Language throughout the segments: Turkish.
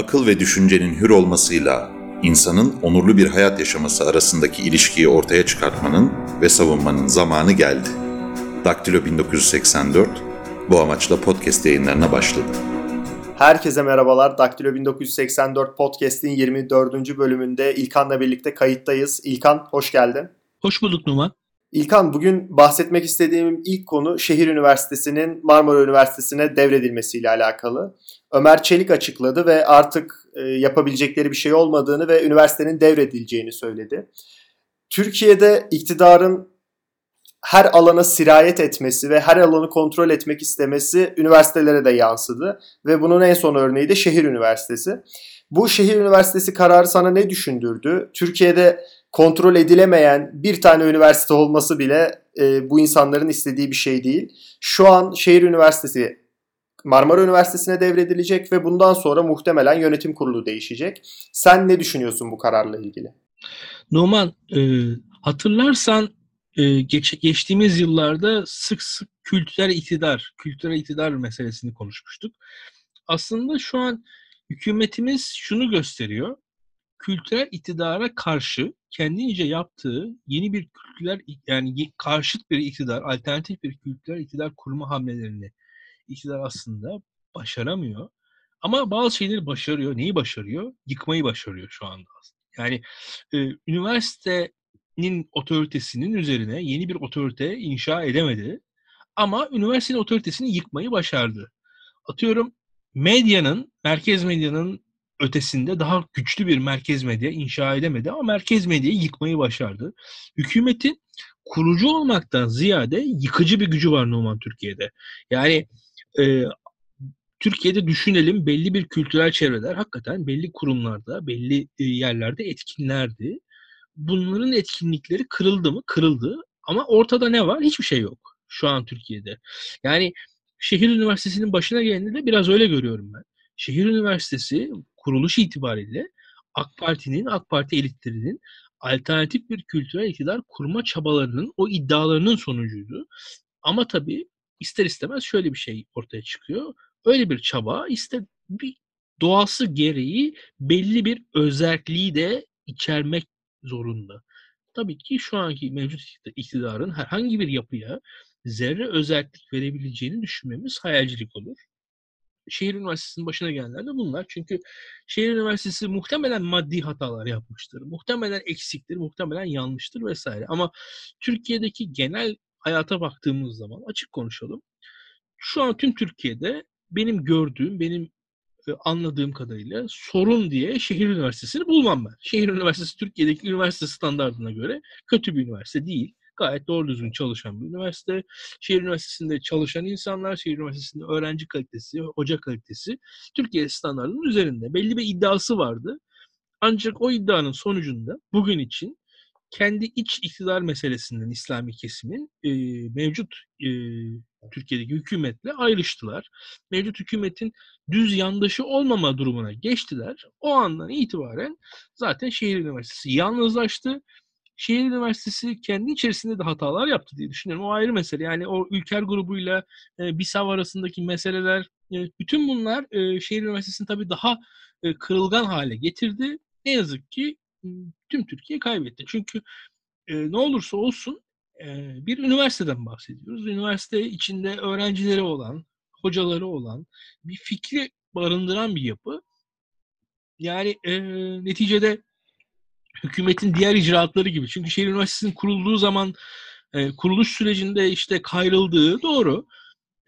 akıl ve düşüncenin hür olmasıyla insanın onurlu bir hayat yaşaması arasındaki ilişkiyi ortaya çıkartmanın ve savunmanın zamanı geldi. Daktilo 1984 bu amaçla podcast yayınlarına başladı. Herkese merhabalar. Daktilo 1984 Podcast'in 24. bölümünde İlkan'la birlikte kayıttayız. İlkan hoş geldin. Hoş bulduk Numan. İlkan bugün bahsetmek istediğim ilk konu şehir üniversitesinin Marmara Üniversitesi'ne devredilmesiyle alakalı. Ömer Çelik açıkladı ve artık e, yapabilecekleri bir şey olmadığını ve üniversitenin devredileceğini söyledi. Türkiye'de iktidarın her alana sirayet etmesi ve her alanı kontrol etmek istemesi üniversitelere de yansıdı ve bunun en son örneği de şehir üniversitesi. Bu şehir üniversitesi kararı sana ne düşündürdü? Türkiye'de kontrol edilemeyen bir tane üniversite olması bile e, bu insanların istediği bir şey değil. Şu an şehir üniversitesi Marmara Üniversitesi'ne devredilecek ve bundan sonra muhtemelen yönetim kurulu değişecek. Sen ne düşünüyorsun bu kararla ilgili? Numan, e, hatırlarsan e, geç, geçtiğimiz yıllarda sık sık kültürel iktidar, kültürel iktidar meselesini konuşmuştuk. Aslında şu an hükümetimiz şunu gösteriyor. Kültürel iktidara karşı kendince yaptığı yeni bir kültürel yani karşıt bir iktidar, alternatif bir kültürel iktidar kurma hamlelerini iktidar aslında başaramıyor. Ama bazı şeyleri başarıyor. Neyi başarıyor? Yıkmayı başarıyor şu anda. Yani e, üniversitenin otoritesinin üzerine yeni bir otorite inşa edemedi. Ama üniversitenin otoritesini yıkmayı başardı. Atıyorum medyanın, merkez medyanın ötesinde daha güçlü bir merkez medya inşa edemedi ama merkez medyayı yıkmayı başardı. Hükümetin kurucu olmaktan ziyade yıkıcı bir gücü var Numan Türkiye'de. Yani e, Türkiye'de düşünelim belli bir kültürel çevreler hakikaten belli kurumlarda, belli e, yerlerde etkinlerdi. Bunların etkinlikleri kırıldı mı? Kırıldı. Ama ortada ne var? Hiçbir şey yok şu an Türkiye'de. Yani şehir üniversitesinin başına geldiğinde de biraz öyle görüyorum ben. Şehir üniversitesi kuruluş itibariyle AK Parti'nin, AK Parti elitlerinin alternatif bir kültürel iktidar kurma çabalarının, o iddialarının sonucuydu. Ama tabii ister istemez şöyle bir şey ortaya çıkıyor. Öyle bir çaba iste bir doğası gereği belli bir özelliği de içermek zorunda. Tabii ki şu anki mevcut iktidarın herhangi bir yapıya zerre özellik verebileceğini düşünmemiz hayalcilik olur. Şehir Üniversitesi'nin başına gelenler de bunlar. Çünkü Şehir Üniversitesi muhtemelen maddi hatalar yapmıştır. Muhtemelen eksiktir, muhtemelen yanlıştır vesaire. Ama Türkiye'deki genel hayata baktığımız zaman açık konuşalım. Şu an tüm Türkiye'de benim gördüğüm, benim e, anladığım kadarıyla sorun diye şehir üniversitesini bulmam ben. Şehir üniversitesi Türkiye'deki üniversite standartına göre kötü bir üniversite değil. Gayet doğru düzgün çalışan bir üniversite. Şehir üniversitesinde çalışan insanlar, şehir üniversitesinde öğrenci kalitesi, hoca kalitesi Türkiye standartının üzerinde. Belli bir iddiası vardı. Ancak o iddianın sonucunda bugün için kendi iç iktidar meselesinden İslami kesimin e, mevcut e, Türkiye'deki hükümetle ayrıştılar. Mevcut hükümetin düz yandaşı olmama durumuna geçtiler. O andan itibaren zaten şehir üniversitesi yalnızlaştı. Şehir Üniversitesi kendi içerisinde de hatalar yaptı diye düşünüyorum. O ayrı mesele. Yani o Ülker grubuyla e, BİSAV arasındaki meseleler, e, bütün bunlar e, Şehir Üniversitesi'ni tabii daha e, kırılgan hale getirdi. Ne yazık ki tüm Türkiye kaybetti. Çünkü e, ne olursa olsun e, bir üniversiteden bahsediyoruz. Üniversite içinde öğrencileri olan, hocaları olan, bir fikri barındıran bir yapı. Yani e, neticede hükümetin diğer icraatları gibi. Çünkü şehir üniversitesinin kurulduğu zaman e, kuruluş sürecinde işte kayrıldığı doğru.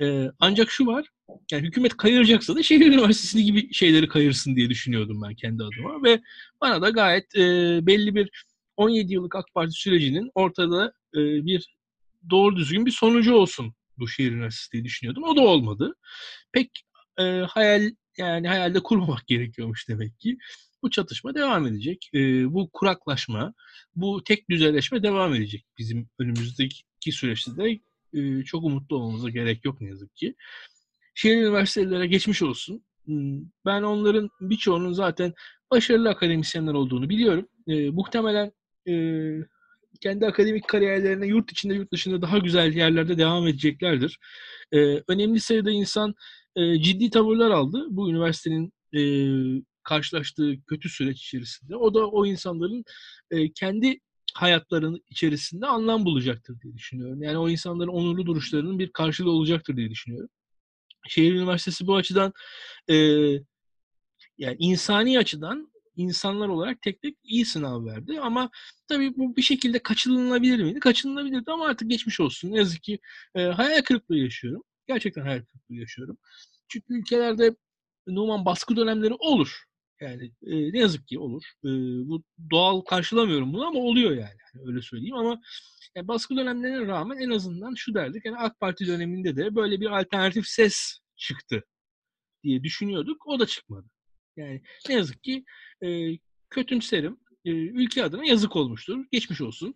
E, ancak şu var, yani hükümet kayıracaksa da şehir üniversitesi gibi şeyleri kayırsın diye düşünüyordum ben kendi adıma ve bana da gayet e, belli bir 17 yıllık AK Parti sürecinin ortada e, bir doğru düzgün bir sonucu olsun bu şehir üniversitesi diye düşünüyordum. O da olmadı. Pek e, hayal yani hayalde kurmamak gerekiyormuş demek ki. Bu çatışma devam edecek. E, bu kuraklaşma, bu tek düzeleşme devam edecek bizim önümüzdeki süreçte de e, çok umutlu olmamıza gerek yok ne yazık ki şehir üniversitelere geçmiş olsun. Hmm, ben onların birçoğunun zaten başarılı akademisyenler olduğunu biliyorum. E, muhtemelen e, kendi akademik kariyerlerine yurt içinde yurt dışında daha güzel yerlerde devam edeceklerdir. E, önemli sayıda insan e, ciddi tavırlar aldı. Bu üniversitenin e, karşılaştığı kötü süreç içerisinde o da o insanların e, kendi hayatlarının içerisinde anlam bulacaktır diye düşünüyorum. Yani o insanların onurlu duruşlarının bir karşılığı olacaktır diye düşünüyorum. Şehir Üniversitesi bu açıdan e, yani insani açıdan insanlar olarak tek tek iyi sınav verdi. Ama tabii bu bir şekilde kaçınılabilir miydi? Kaçınılabilirdi ama artık geçmiş olsun. Ne yazık ki e, hayal kırıklığı yaşıyorum. Gerçekten hayal kırıklığı yaşıyorum. Çünkü ülkelerde Numan baskı dönemleri olur. Yani e, ne yazık ki olur. E, bu doğal karşılamıyorum bunu ama oluyor yani. yani öyle söyleyeyim ama yani baskı dönemlerine rağmen en azından şu derdik. Yani AK Parti döneminde de böyle bir alternatif ses çıktı diye düşünüyorduk. O da çıkmadı. Yani ne yazık ki e, kötümserim. E, ülke adına yazık olmuştur. Geçmiş olsun.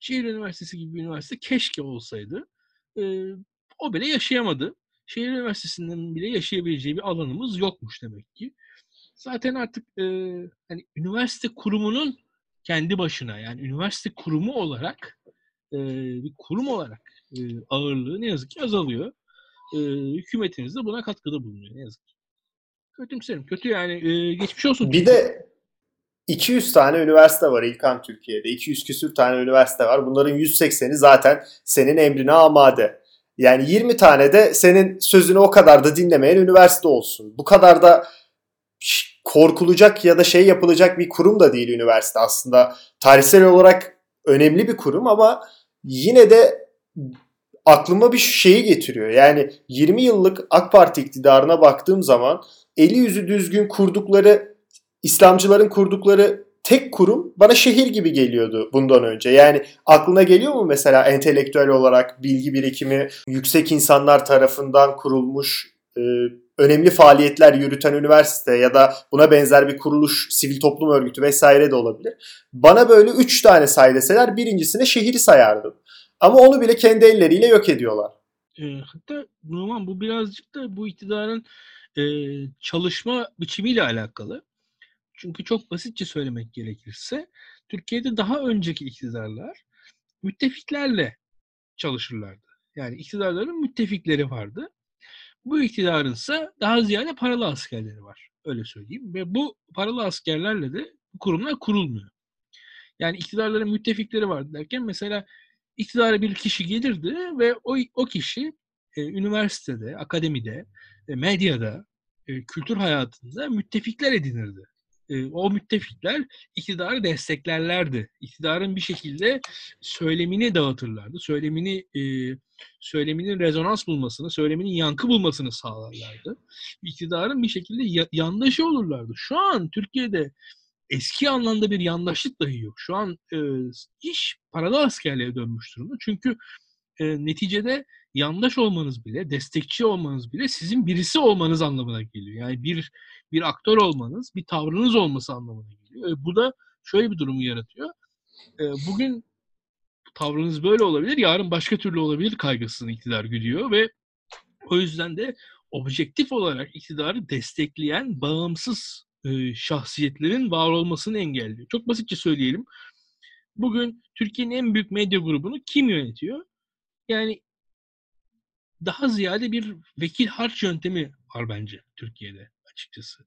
Şehir Üniversitesi gibi bir üniversite keşke olsaydı. E, o bile yaşayamadı. Şehir Üniversitesi'nin bile yaşayabileceği bir alanımız yokmuş demek ki. Zaten artık e, hani üniversite kurumunun kendi başına yani üniversite kurumu olarak e, bir kurum olarak e, ağırlığı ne yazık ki azalıyor. E, hükümetiniz de buna katkıda bulunuyor ne yazık ki. Kötümserim. Kötü yani. E, geçmiş olsun. Bir de 200 tane üniversite var İlkan Türkiye'de. 200 küsür tane üniversite var. Bunların 180'i zaten senin emrine amade. Yani 20 tane de senin sözünü o kadar da dinlemeyen üniversite olsun. Bu kadar da korkulacak ya da şey yapılacak bir kurum da değil üniversite aslında. Tarihsel olarak önemli bir kurum ama yine de aklıma bir şeyi getiriyor. Yani 20 yıllık AK Parti iktidarına baktığım zaman eli yüzü düzgün kurdukları İslamcıların kurdukları tek kurum bana şehir gibi geliyordu bundan önce. Yani aklına geliyor mu mesela entelektüel olarak bilgi birikimi yüksek insanlar tarafından kurulmuş e, önemli faaliyetler yürüten üniversite ya da buna benzer bir kuruluş, sivil toplum örgütü vesaire de olabilir. Bana böyle üç tane say deseler birincisine şehri sayardım. Ama onu bile kendi elleriyle yok ediyorlar. E, hatta Numan bu birazcık da bu iktidarın e, çalışma biçimiyle alakalı. Çünkü çok basitçe söylemek gerekirse Türkiye'de daha önceki iktidarlar müttefiklerle çalışırlardı. Yani iktidarların müttefikleri vardı. Bu iktidarın ise daha ziyade paralı askerleri var. Öyle söyleyeyim. Ve bu paralı askerlerle de kurumlar kurulmuyor. Yani iktidarların müttefikleri vardı derken mesela iktidara bir kişi gelirdi ve o, o kişi e, üniversitede, akademide, e, medyada, e, kültür hayatında müttefikler edinirdi. E, o müttefikler iktidarı desteklerlerdi. İktidarın bir şekilde söylemini dağıtırlardı. Söylemini e, söyleminin rezonans bulmasını, söyleminin yankı bulmasını sağlarlardı. İktidarın bir şekilde ya- yandaşı olurlardı. Şu an Türkiye'de eski anlamda bir yandaşlık dahi yok. Şu an e, iş paralı askerliğe dönmüş durumda. Çünkü e, neticede yandaş olmanız bile, destekçi olmanız bile sizin birisi olmanız anlamına geliyor. Yani bir bir aktör olmanız, bir tavrınız olması anlamına geliyor. E, bu da şöyle bir durumu yaratıyor. E, bugün tavrınız böyle olabilir, yarın başka türlü olabilir kaygısını iktidar güdüyor ve o yüzden de objektif olarak iktidarı destekleyen bağımsız e, şahsiyetlerin var olmasını engelliyor. Çok basitçe söyleyelim. Bugün Türkiye'nin en büyük medya grubunu kim yönetiyor? Yani daha ziyade bir vekil harç yöntemi var bence Türkiye'de açıkçası.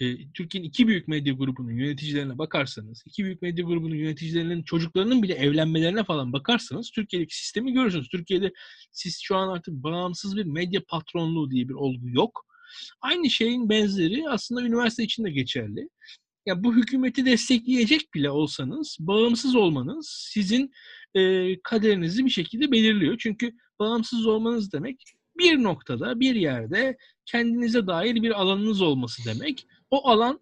E, Türkiye'nin iki büyük medya grubunun yöneticilerine bakarsanız, iki büyük medya grubunun yöneticilerinin çocuklarının bile evlenmelerine falan bakarsanız Türkiye'deki sistemi görürsünüz. Türkiye'de siz şu an artık bağımsız bir medya patronluğu diye bir olgu yok. Aynı şeyin benzeri aslında üniversite için de geçerli. Ya bu hükümeti destekleyecek bile olsanız bağımsız olmanız sizin e, kaderinizi bir şekilde belirliyor. Çünkü bağımsız olmanız demek bir noktada, bir yerde kendinize dair bir alanınız olması demek. O alan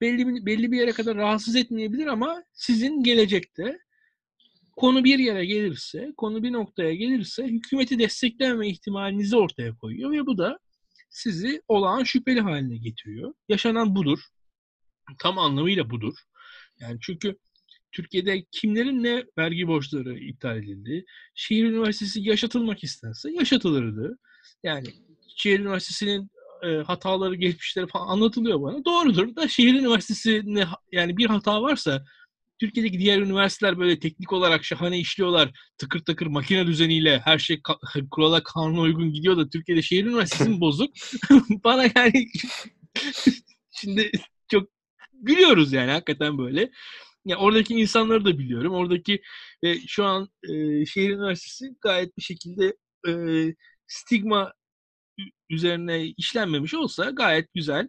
belli, belli bir yere kadar rahatsız etmeyebilir ama sizin gelecekte konu bir yere gelirse, konu bir noktaya gelirse hükümeti destekleme ihtimalinizi ortaya koyuyor ve bu da sizi olağan şüpheli haline getiriyor. Yaşanan budur. Tam anlamıyla budur. Yani çünkü Türkiye'de kimlerin ne vergi borçları iptal edildi. Şehir Üniversitesi yaşatılmak istense yaşatılırdı. Yani Şehir Üniversitesi'nin e, hataları, geçmişleri falan anlatılıyor bana. Doğrudur da Şehir Üniversitesi'ne yani bir hata varsa Türkiye'deki diğer üniversiteler böyle teknik olarak şahane işliyorlar. Tıkır tıkır makine düzeniyle her şey kurala kanuna uygun gidiyor da Türkiye'de şehir üniversitesi bozuk? Bana yani şimdi gülüyoruz yani hakikaten böyle. Ya oradaki insanları da biliyorum. Oradaki e, şu an e, şehir üniversitesi gayet bir şekilde e, stigma üzerine işlenmemiş olsa gayet güzel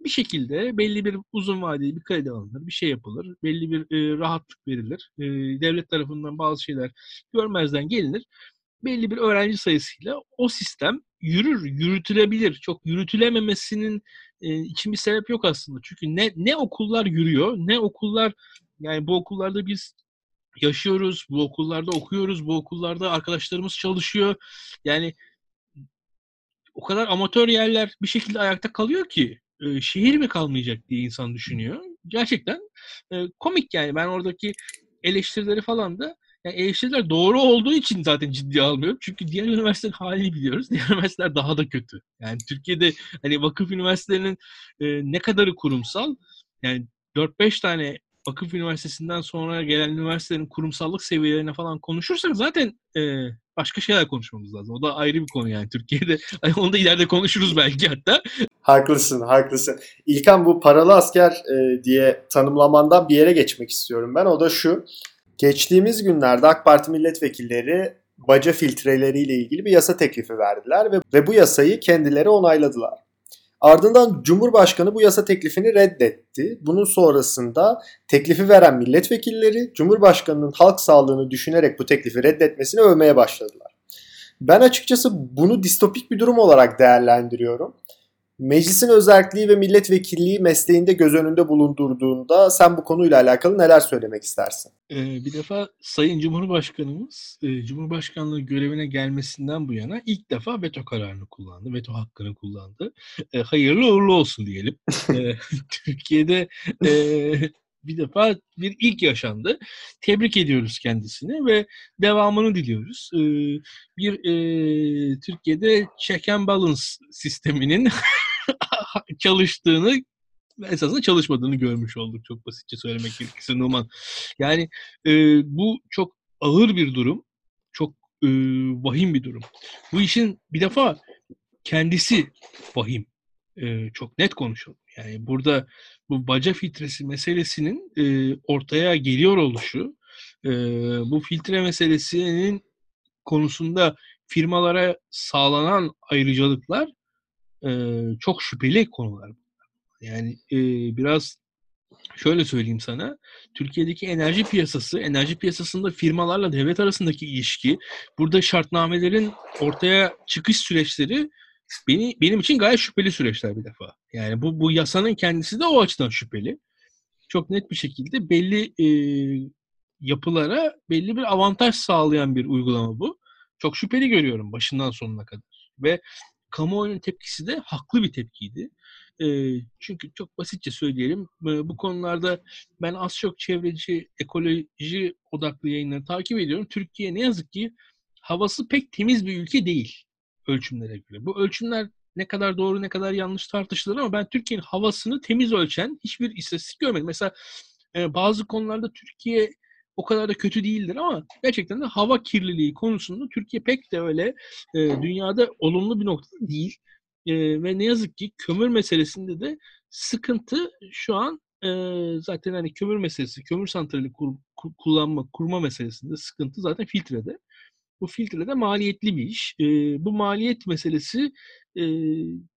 bir şekilde belli bir uzun vadeli bir kredi alınır, bir şey yapılır, belli bir e, rahatlık verilir. E, devlet tarafından bazı şeyler görmezden gelinir. Belli bir öğrenci sayısıyla o sistem yürür, yürütülebilir. Çok yürütülememesinin e, için bir sebep yok aslında. Çünkü ne ne okullar yürüyor, ne okullar yani bu okullarda biz yaşıyoruz, bu okullarda okuyoruz, bu okullarda arkadaşlarımız çalışıyor. Yani o kadar amatör yerler bir şekilde ayakta kalıyor ki e, şehir mi kalmayacak diye insan düşünüyor. Gerçekten e, komik yani ben oradaki eleştirileri falan da yani eleştiriler doğru olduğu için zaten ciddiye almıyorum. Çünkü diğer üniversitelerin halini biliyoruz. Diğer üniversiteler daha da kötü. Yani Türkiye'de hani vakıf üniversitelerinin e, ne kadarı kurumsal yani 4-5 tane vakıf üniversitesinden sonra gelen üniversitelerin kurumsallık seviyelerine falan konuşursak zaten e, başka şeyler konuşmamız lazım. O da ayrı bir konu yani Türkiye'de. Hani onu da ileride konuşuruz belki hatta. Haklısın, haklısın. İlkan bu paralı asker e, diye tanımlamandan bir yere geçmek istiyorum ben. O da şu. Geçtiğimiz günlerde AK Parti milletvekilleri baca filtreleriyle ilgili bir yasa teklifi verdiler ve, ve bu yasayı kendileri onayladılar. Ardından Cumhurbaşkanı bu yasa teklifini reddetti. Bunun sonrasında teklifi veren milletvekilleri Cumhurbaşkanının halk sağlığını düşünerek bu teklifi reddetmesini övmeye başladılar. Ben açıkçası bunu distopik bir durum olarak değerlendiriyorum. Meclisin özelliği ve milletvekilliği mesleğinde göz önünde bulundurduğunda sen bu konuyla alakalı neler söylemek istersin? Ee, bir defa Sayın Cumhurbaşkanımız e, Cumhurbaşkanlığı görevine gelmesinden bu yana ilk defa veto kararını kullandı. Veto hakkını kullandı. E, hayırlı uğurlu olsun diyelim. e, Türkiye'de e, bir defa bir ilk yaşandı. Tebrik ediyoruz kendisini ve devamını diliyoruz. E, bir e, Türkiye'de check and balance sisteminin çalıştığını esasında çalışmadığını görmüş olduk çok basitçe söylemek gerekirse Numan. Yani e, bu çok ağır bir durum. Çok e, vahim bir durum. Bu işin bir defa kendisi vahim. E, çok net konuşalım. Yani burada bu baca filtresi meselesinin e, ortaya geliyor oluşu, e, bu filtre meselesinin konusunda firmalara sağlanan ayrıcalıklar e, çok şüpheli konular. Yani e, biraz şöyle söyleyeyim sana. Türkiye'deki enerji piyasası, enerji piyasasında firmalarla devlet arasındaki ilişki, burada şartnamelerin ortaya çıkış süreçleri beni benim için gayet şüpheli süreçler bir defa. Yani bu bu yasanın kendisi de o açıdan şüpheli. Çok net bir şekilde belli e, yapılara belli bir avantaj sağlayan bir uygulama bu. Çok şüpheli görüyorum başından sonuna kadar. Ve kamuoyunun tepkisi de haklı bir tepkiydi. E, çünkü çok basitçe söyleyelim e, bu konularda ben az çok çevreci, ekoloji odaklı yayınları takip ediyorum. Türkiye ne yazık ki havası pek temiz bir ülke değil ölçümlere göre. Bu ölçümler ne kadar doğru ne kadar yanlış tartışılır ama ben Türkiye'nin havasını temiz ölçen hiçbir istatistik görmedim. Mesela e, bazı konularda Türkiye o kadar da kötü değildir ama gerçekten de hava kirliliği konusunda Türkiye pek de öyle e, dünyada olumlu bir nokta değil. E, ve ne yazık ki kömür meselesinde de sıkıntı şu an e, zaten hani kömür meselesi, kömür santrali kur, kur, kullanma, kurma meselesinde sıkıntı zaten filtrede. Bu filtrede maliyetli bir iş. E, bu maliyet meselesi e,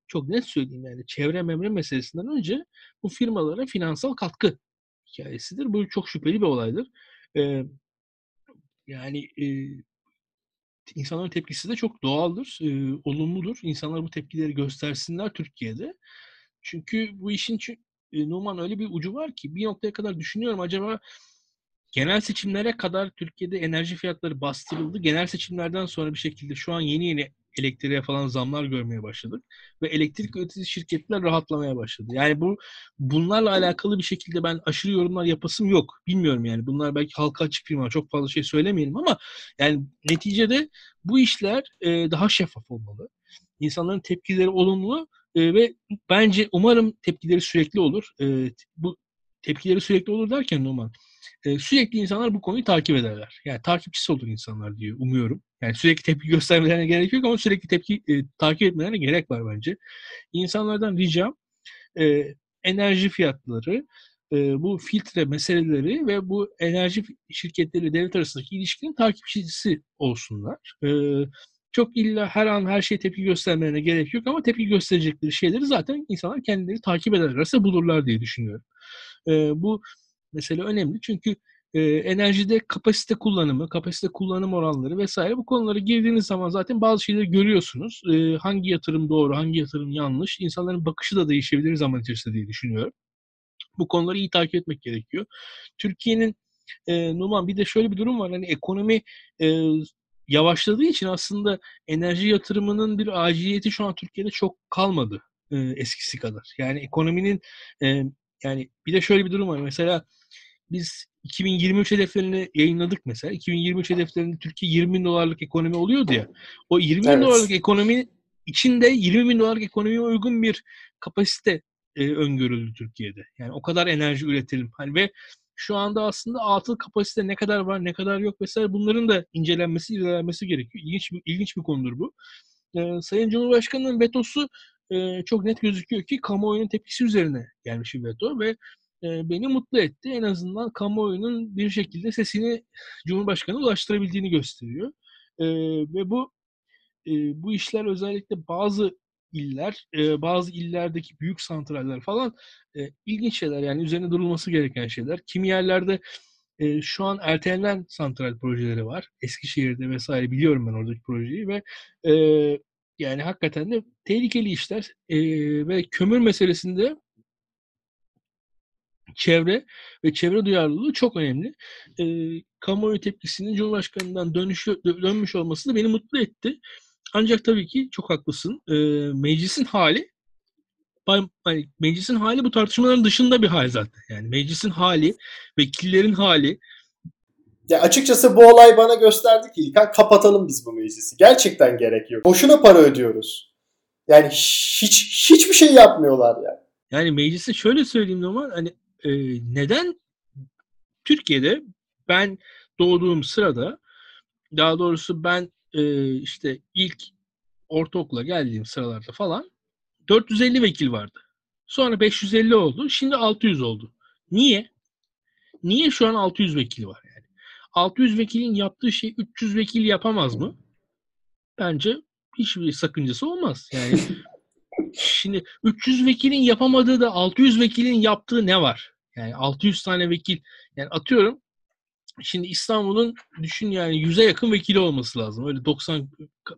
çok net söyleyeyim yani çevre memre meselesinden önce bu firmalara finansal katkı hikayesidir. Bu çok şüpheli bir olaydır. E, yani e, insanların tepkisi de çok doğaldır, e, olumludur. İnsanlar bu tepkileri göstersinler Türkiye'de. Çünkü bu işin e, Numan öyle bir ucu var ki bir noktaya kadar düşünüyorum acaba genel seçimlere kadar Türkiye'de enerji fiyatları bastırıldı. Genel seçimlerden sonra bir şekilde şu an yeni yeni elektriğe falan zamlar görmeye başladık ve elektrik üretici şirketler rahatlamaya başladı. Yani bu bunlarla alakalı bir şekilde ben aşırı yorumlar yapasım yok. Bilmiyorum yani. Bunlar belki halka açık firma çok fazla şey söylemeyelim ama yani neticede bu işler e, daha şeffaf olmalı. İnsanların tepkileri olumlu e, ve bence umarım tepkileri sürekli olur. E, bu tepkileri sürekli olur derken Numan e, sürekli insanlar bu konuyu takip ederler. Yani takipçisi olur insanlar diyor umuyorum. Yani sürekli tepki göstermelerine gerek yok ama sürekli tepki e, takip etmelerine gerek var bence. İnsanlardan ricam e, enerji fiyatları, e, bu filtre meseleleri ve bu enerji şirketleri devlet arasındaki ilişkinin takipçisi olsunlar. E, çok illa her an her şeye tepki göstermelerine gerek yok ama tepki gösterecekleri şeyleri zaten insanlar kendileri takip ederlerse bulurlar diye düşünüyorum. E, bu mesele önemli çünkü e, enerjide kapasite kullanımı, kapasite kullanım oranları vesaire bu konulara girdiğiniz zaman zaten bazı şeyleri görüyorsunuz. E, hangi yatırım doğru, hangi yatırım yanlış. İnsanların bakışı da değişebilir zaman içerisinde diye düşünüyorum. Bu konuları iyi takip etmek gerekiyor. Türkiye'nin e, Numan bir de şöyle bir durum var. Hani ekonomi e, yavaşladığı için aslında enerji yatırımının bir aciliyeti şu an Türkiye'de çok kalmadı e, eskisi kadar. Yani ekonominin e, yani bir de şöyle bir durum var. Mesela biz 2023 hedeflerini yayınladık mesela. 2023 hedeflerinde Türkiye 20 bin dolarlık ekonomi oluyordu ya. O 20 bin Evet. dolarlık ekonomi içinde 20 bin dolarlık ekonomiye uygun bir kapasite e, öngörüldü Türkiye'de. Yani o kadar enerji üretelim. Hani ve şu anda aslında atıl kapasite ne kadar var, ne kadar yok vesaire bunların da incelenmesi, irdelenmesi gerekiyor. İlginç bir, ilginç bir konudur bu. E, Sayın Cumhurbaşkanı'nın vetosu e, çok net gözüküyor ki kamuoyunun tepkisi üzerine gelmiş bir veto ve e, beni mutlu etti. En azından kamuoyunun bir şekilde sesini Cumhurbaşkanı ulaştırabildiğini gösteriyor. E, ve bu e, bu işler özellikle bazı iller, e, bazı illerdeki büyük santraller falan e, ilginç şeyler yani üzerine durulması gereken şeyler. Kimi yerlerde e, şu an ertelenen santral projeleri var. Eskişehir'de vesaire biliyorum ben oradaki projeyi ve e, yani hakikaten de tehlikeli işler e, ve kömür meselesinde çevre ve çevre duyarlılığı çok önemli. E, kamuoyu tepkisinin Cumhurbaşkanı'ndan dönüşü, dö- dönmüş olması da beni mutlu etti. Ancak tabii ki çok haklısın. E, meclisin hali hani meclisin hali bu tartışmaların dışında bir hal zaten. Yani meclisin hali, vekillerin hali, Ya açıkçası bu olay bana gösterdi ki İlkan kapatalım biz bu meclisi. Gerçekten gerek yok. Boşuna para ödüyoruz. Yani hiç hiçbir şey yapmıyorlar ya. Yani meclise şöyle söyleyeyim normal hani e, neden Türkiye'de ben doğduğum sırada daha doğrusu ben e, işte ilk ortaokula geldiğim sıralarda falan 450 vekil vardı. Sonra 550 oldu. Şimdi 600 oldu. Niye? Niye şu an 600 vekil var yani? 600 vekilin yaptığı şey 300 vekil yapamaz mı? Bence hiçbir sakıncası olmaz. Yani Şimdi 300 vekilin yapamadığı da 600 vekilin yaptığı ne var? Yani 600 tane vekil yani atıyorum şimdi İstanbul'un düşün yani 100'e yakın vekili olması lazım. Öyle 90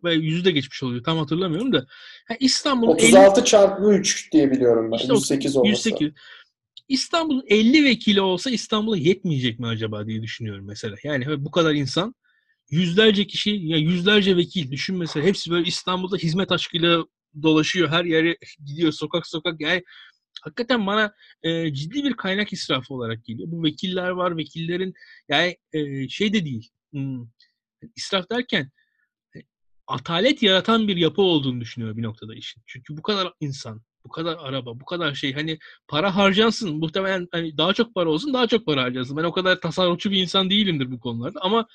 ve 100'ü de geçmiş oluyor. Tam hatırlamıyorum da. Yani İstanbul'un 50 36 çarpı 3 diye biliyorum ben. İşte o 108 olması. 108. İstanbul'un 50 vekili olsa İstanbul'a yetmeyecek mi acaba diye düşünüyorum mesela. Yani bu kadar insan yüzlerce kişi ya yüzlerce vekil düşün mesela hepsi böyle İstanbul'da hizmet aşkıyla dolaşıyor her yere gidiyor sokak sokak yani hakikaten bana e, ciddi bir kaynak israfı olarak geliyor. Bu vekiller var vekillerin yani e, şey de değil hmm, israf derken e, atalet yaratan bir yapı olduğunu düşünüyorum bir noktada işin. Çünkü bu kadar insan, bu kadar araba, bu kadar şey hani para harcansın. Muhtemelen hani daha çok para olsun, daha çok para harcansın. Ben o kadar tasarrufçu bir insan değilimdir bu konularda ama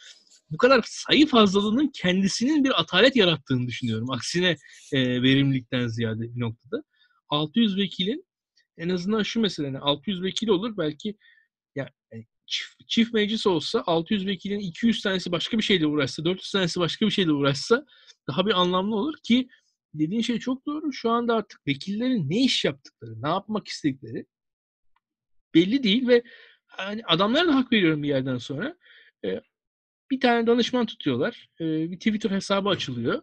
bu kadar sayı fazlalığının kendisinin bir atalet yarattığını düşünüyorum. Aksine e, verimlilikten ziyade bir noktada. 600 vekilin en azından şu mesele yani 600 vekil olur belki ya yani çift, çift meclis olsa 600 vekilin 200 tanesi başka bir şeyle uğraşsa 400 tanesi başka bir şeyle uğraşsa daha bir anlamlı olur ki dediğin şey çok doğru. Şu anda artık vekillerin ne iş yaptıkları, ne yapmak istedikleri belli değil ve hani adamlara da hak veriyorum bir yerden sonra. E, bir tane danışman tutuyorlar. E, bir Twitter hesabı açılıyor.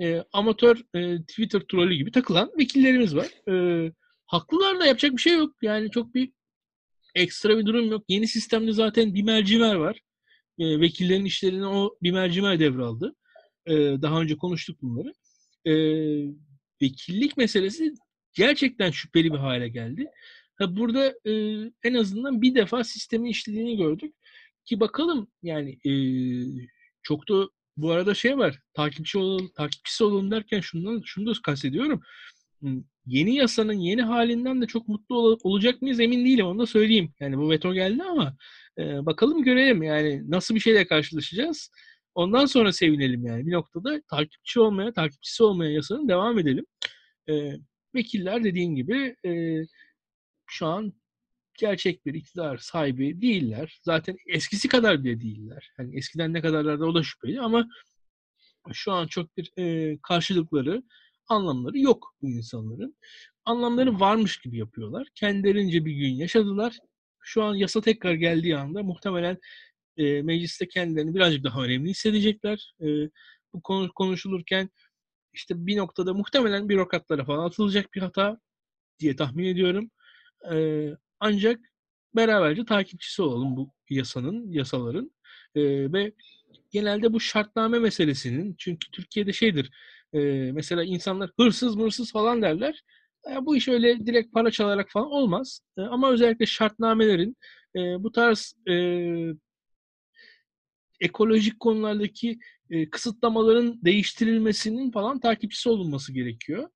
E, amatör e, Twitter trolü gibi takılan vekillerimiz var. E, haklılar da yapacak bir şey yok. Yani çok bir ekstra bir durum yok. Yeni sistemde zaten bir mercimer var. E, vekillerin işlerini o bir mercimer devraldı. E, daha önce konuştuk bunları. E, vekillik meselesi gerçekten şüpheli bir hale geldi. Ha, burada e, en azından bir defa sistemin işlediğini gördük. Ki bakalım yani e, çok da bu arada şey var. Takipçi olalım, takipçisi olalım derken şundan şunu da kastediyorum. Yeni yasanın yeni halinden de çok mutlu ol- olacak mıyız emin değilim onu da söyleyeyim. Yani bu veto geldi ama e, bakalım görelim yani nasıl bir şeyle karşılaşacağız. Ondan sonra sevinelim yani. Bir noktada takipçi olmaya, takipçisi olmaya yasanın devam edelim. E, vekiller dediğin gibi e, şu an gerçek bir iktidar sahibi değiller. Zaten eskisi kadar bile değiller. Hani eskiden ne kadarlarda o da şüpheli ama şu an çok bir e, karşılıkları, anlamları yok bu insanların. Anlamları varmış gibi yapıyorlar. Kendilerince bir gün yaşadılar. Şu an yasa tekrar geldiği anda muhtemelen e, mecliste kendilerini birazcık daha önemli hissedecekler. E, bu konu konuşulurken işte bir noktada muhtemelen bürokratlara falan atılacak bir hata diye tahmin ediyorum. E, ancak beraberce takipçisi olalım bu yasanın, yasaların e, ve genelde bu şartname meselesinin çünkü Türkiye'de şeydir e, mesela insanlar hırsız mırsız falan derler. E, bu iş öyle direkt para çalarak falan olmaz. E, ama özellikle şartnamelerin e, bu tarz e, ekolojik konulardaki e, kısıtlamaların değiştirilmesinin falan takipçisi olunması gerekiyor.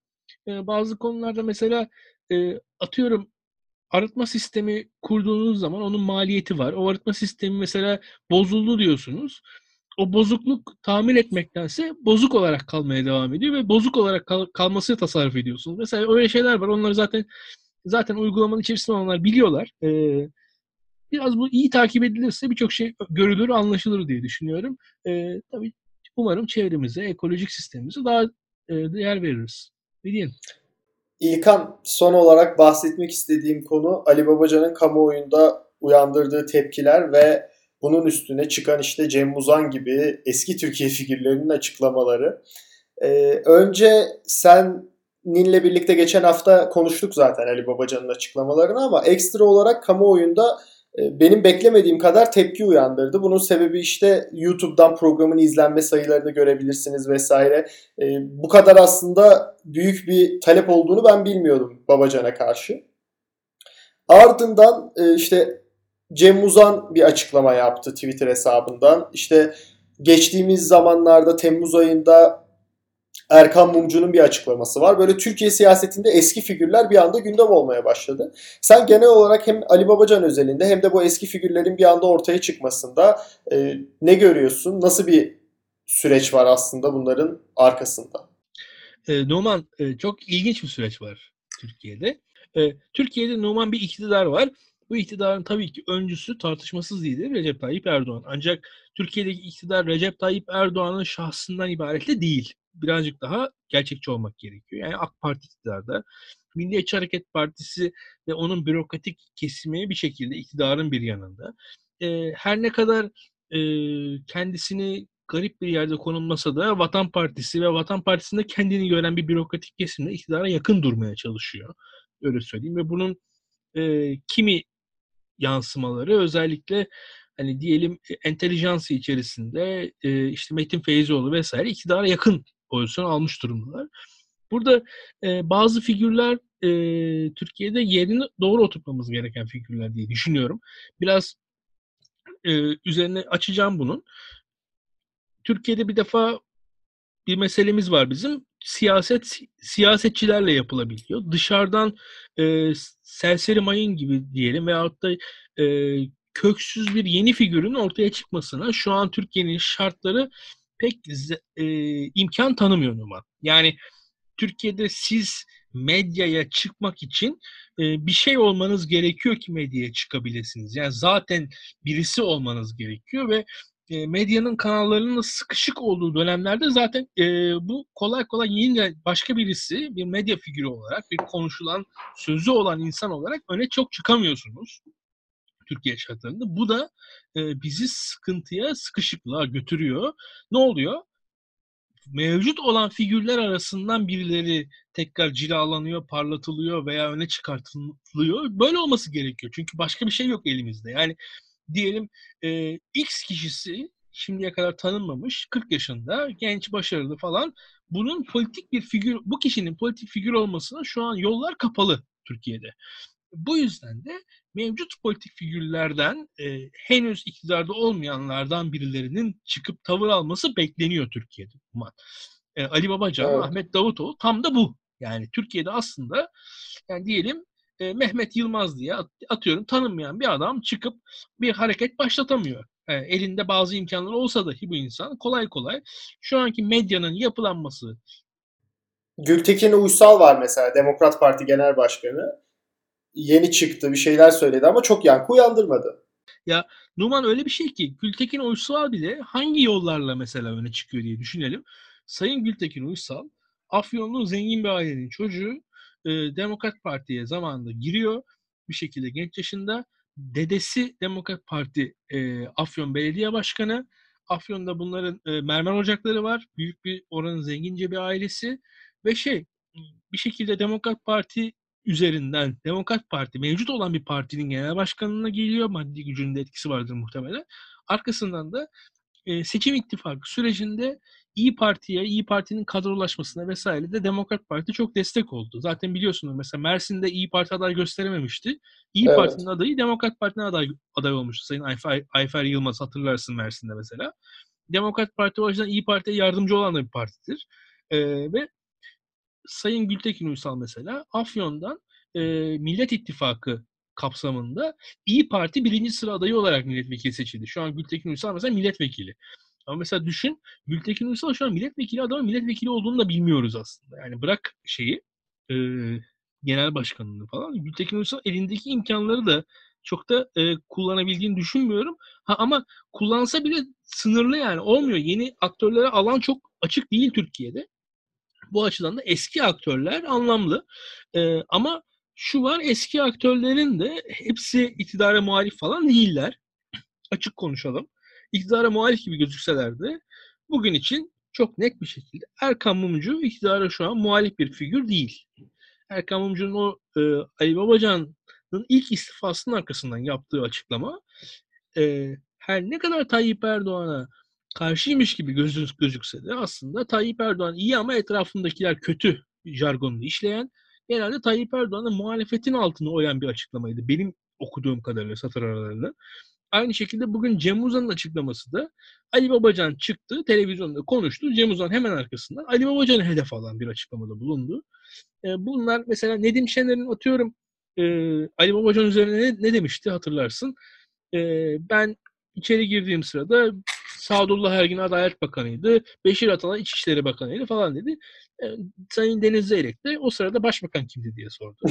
E, bazı konularda mesela e, atıyorum arıtma sistemi kurduğunuz zaman onun maliyeti var. O arıtma sistemi mesela bozuldu diyorsunuz. O bozukluk tamir etmektense bozuk olarak kalmaya devam ediyor ve bozuk olarak kal- kalması tasarruf ediyorsunuz. Mesela öyle şeyler var. Onları zaten zaten uygulamanın içerisinde olanlar biliyorlar. Ee, biraz bu iyi takip edilirse birçok şey görülür, anlaşılır diye düşünüyorum. Ee, tabii umarım çevremize, ekolojik sistemimize daha e, değer veririz. Ne diyelim? İlkan son olarak bahsetmek istediğim konu Ali Babacan'ın kamuoyunda uyandırdığı tepkiler ve bunun üstüne çıkan işte Cem Muzan gibi eski Türkiye figürlerinin açıklamaları. Ee, önce seninle birlikte geçen hafta konuştuk zaten Ali Babacan'ın açıklamalarını ama ekstra olarak kamuoyunda e, benim beklemediğim kadar tepki uyandırdı. Bunun sebebi işte YouTube'dan programın izlenme sayılarını görebilirsiniz vesaire. E, bu kadar aslında büyük bir talep olduğunu ben bilmiyordum Babacan'a karşı. Ardından e, işte Cem Uzan bir açıklama yaptı Twitter hesabından. İşte geçtiğimiz zamanlarda Temmuz ayında Erkan Mumcu'nun bir açıklaması var. Böyle Türkiye siyasetinde eski figürler bir anda gündem olmaya başladı. Sen genel olarak hem Ali Babacan özelinde hem de bu eski figürlerin bir anda ortaya çıkmasında e, ne görüyorsun? Nasıl bir süreç var aslında bunların arkasında? E, Numan e, çok ilginç bir süreç var Türkiye'de. E, Türkiye'de Numan bir iktidar var. Bu iktidarın tabii ki öncüsü tartışmasız lider Recep Tayyip Erdoğan. Ancak Türkiye'deki iktidar Recep Tayyip Erdoğan'ın şahsından ibaret de değil birazcık daha gerçekçi olmak gerekiyor. Yani AK Parti iktidarda, Milliyetçi Hareket Partisi ve onun bürokratik kesimi bir şekilde iktidarın bir yanında. E, her ne kadar e, kendisini garip bir yerde konulmasa da Vatan Partisi ve Vatan Partisi'nde kendini gören bir bürokratik kesimle iktidara yakın durmaya çalışıyor. Öyle söyleyeyim ve bunun e, kimi yansımaları özellikle hani diyelim entelijansı içerisinde e, işte Metin Feyzioğlu vesaire iktidara yakın pozisyon almış durumdalar. Burada e, bazı figürler e, Türkiye'de yerini doğru oturtmamız gereken figürler diye düşünüyorum. Biraz e, üzerine açacağım bunun. Türkiye'de bir defa bir meselemiz var bizim. Siyaset siyasetçilerle yapılabiliyor. Dışarıdan e, serseri mayın gibi diyelim veyahut da e, köksüz bir yeni figürün ortaya çıkmasına şu an Türkiye'nin şartları pek e, imkan tanımıyor Numan. Yani Türkiye'de siz medyaya çıkmak için e, bir şey olmanız gerekiyor ki medyaya çıkabilirsiniz. Yani zaten birisi olmanız gerekiyor ve e, medyanın kanallarının sıkışık olduğu dönemlerde zaten e, bu kolay kolay yine başka birisi bir medya figürü olarak bir konuşulan sözü olan insan olarak öne çok çıkamıyorsunuz. Türkiye şartlarında. Bu da e, bizi sıkıntıya, sıkışıklığa götürüyor. Ne oluyor? Mevcut olan figürler arasından birileri tekrar cilalanıyor, parlatılıyor veya öne çıkartılıyor. Böyle olması gerekiyor. Çünkü başka bir şey yok elimizde. Yani diyelim e, X kişisi şimdiye kadar tanınmamış, 40 yaşında, genç, başarılı falan. Bunun politik bir figür, bu kişinin politik figür olmasına şu an yollar kapalı Türkiye'de. Bu yüzden de mevcut politik figürlerden e, henüz iktidarda olmayanlardan birilerinin çıkıp tavır alması bekleniyor Türkiye'de. E, Ali Babacan, evet. Ahmet Davutoğlu tam da bu. Yani Türkiye'de aslında yani diyelim e, Mehmet Yılmaz diye atıyorum tanınmayan bir adam çıkıp bir hareket başlatamıyor. E, elinde bazı imkanları olsa dahi bu insan kolay kolay şu anki medyanın yapılanması Gültekin Uysal var mesela Demokrat Parti Genel Başkanı yeni çıktı bir şeyler söyledi ama çok yankı uyandırmadı. Ya Numan öyle bir şey ki Gültekin Uysal bile hangi yollarla mesela öne çıkıyor diye düşünelim. Sayın Gültekin Uysal Afyonlu zengin bir ailenin çocuğu e, Demokrat Parti'ye zamanında giriyor bir şekilde genç yaşında. Dedesi Demokrat Parti e, Afyon Belediye Başkanı. Afyon'da bunların e, mermer ocakları var. Büyük bir oranın zengince bir ailesi. Ve şey bir şekilde Demokrat Parti üzerinden Demokrat Parti mevcut olan bir partinin genel başkanına geliyor. Maddi gücünün de etkisi vardır muhtemelen. Arkasından da e, seçim ittifakı sürecinde İyi Parti'ye, İyi Parti'nin kadrolaşmasına vesaire de Demokrat Parti çok destek oldu. Zaten biliyorsunuz mesela Mersin'de İyi Parti aday gösterememişti. İyi evet. Parti'nin adayı Demokrat Parti'nin aday, aday olmuştu. Sayın Ayfer, Ayfer Yılmaz hatırlarsın Mersin'de mesela. Demokrat Parti o yüzden İyi Parti'ye yardımcı olan da bir partidir. Ee, ve Sayın Gültekin Uysal mesela Afyon'dan e, Millet İttifakı kapsamında İyi Parti birinci sıra adayı olarak milletvekili seçildi. Şu an Gültekin Uysal mesela milletvekili. Ama mesela düşün Gültekin Uysal şu an milletvekili adamı milletvekili olduğunu da bilmiyoruz aslında. Yani bırak şeyi e, genel başkanını falan. Gültekin Uysal elindeki imkanları da çok da e, kullanabildiğini düşünmüyorum. Ha, ama kullansa bile sınırlı yani olmuyor. Yeni aktörlere alan çok açık değil Türkiye'de. Bu açıdan da eski aktörler anlamlı. E, ama şu var eski aktörlerin de hepsi iktidara muhalif falan değiller. Açık konuşalım. İktidara muhalif gibi gözükseler de bugün için çok net bir şekilde Erkan Mumcu iktidara şu an muhalif bir figür değil. Erkan Mumcu'nun o e, Ali Babacan'ın ilk istifasının arkasından yaptığı açıklama e, her ne kadar Tayyip Erdoğan'a karşıymış gibi gözük, gözükse de aslında Tayyip Erdoğan iyi ama etrafındakiler kötü jargonunu işleyen genelde Tayyip Erdoğan'ın muhalefetin altına oyan bir açıklamaydı. Benim okuduğum kadarıyla satır aralarında. Aynı şekilde bugün Cem Uzan'ın açıklaması da Ali Babacan çıktı, televizyonda konuştu. Cem Uzan hemen arkasından Ali Babacan'ı hedef alan bir açıklamada bulundu. E, bunlar mesela Nedim Şener'in atıyorum e, Ali Babacan üzerine ne, ne demişti hatırlarsın. E, ben içeri girdiğim sırada Sadullah Ergin Adalet Bakanı'ydı. Beşir Atalay İçişleri Bakanı'ydı falan dedi. E, Sayın Deniz Zeyrek de o sırada başbakan kimdi diye sordu.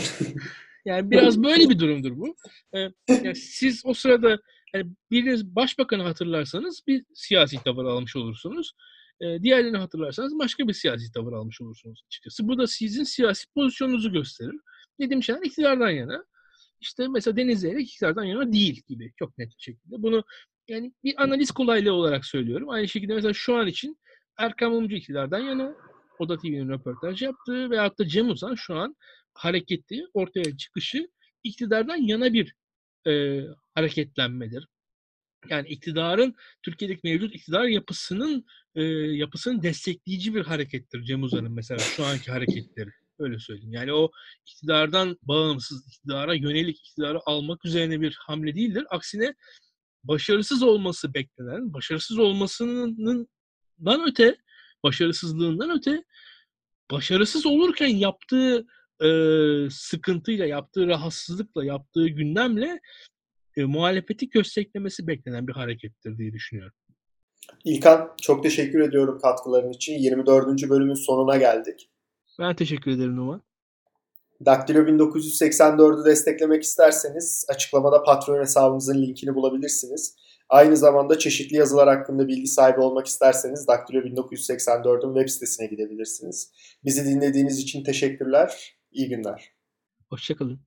Yani biraz böyle bir durumdur bu. E, yani siz o sırada yani biriniz başbakanı hatırlarsanız bir siyasi tavır almış olursunuz. Diğerlerini hatırlarsanız başka bir siyasi tavır almış olursunuz açıkçası. Bu da sizin siyasi pozisyonunuzu gösterir. Nedim Şener iktidardan yana. İşte mesela Deniz Zeyrek iktidardan yana değil gibi çok net bir şekilde. Bunu yani bir analiz kolaylığı olarak söylüyorum. Aynı şekilde mesela şu an için Erkan Mumcu iktidardan yana Oda TV'nin röportaj yaptığı veyahut da Cem Uzan şu an hareketi, ortaya çıkışı iktidardan yana bir e, hareketlenmedir. Yani iktidarın, Türkiye'deki mevcut iktidar yapısının e, yapısının destekleyici bir harekettir Cem Uzan'ın mesela şu anki hareketleri. Öyle söyleyeyim. Yani o iktidardan bağımsız, iktidara yönelik iktidarı almak üzerine bir hamle değildir. Aksine başarısız olması beklenen, başarısız olmasının öte, başarısızlığından öte, başarısız olurken yaptığı e, sıkıntıyla, yaptığı rahatsızlıkla, yaptığı gündemle e, muhalefeti kösteklemesi beklenen bir harekettir diye düşünüyorum. İlkan çok teşekkür ediyorum katkıların için. 24. bölümün sonuna geldik. Ben teşekkür ederim Numan. Daktilo 1984'ü desteklemek isterseniz açıklamada patron hesabımızın linkini bulabilirsiniz. Aynı zamanda çeşitli yazılar hakkında bilgi sahibi olmak isterseniz Daktilo 1984'ün web sitesine gidebilirsiniz. Bizi dinlediğiniz için teşekkürler. İyi günler. Hoşçakalın.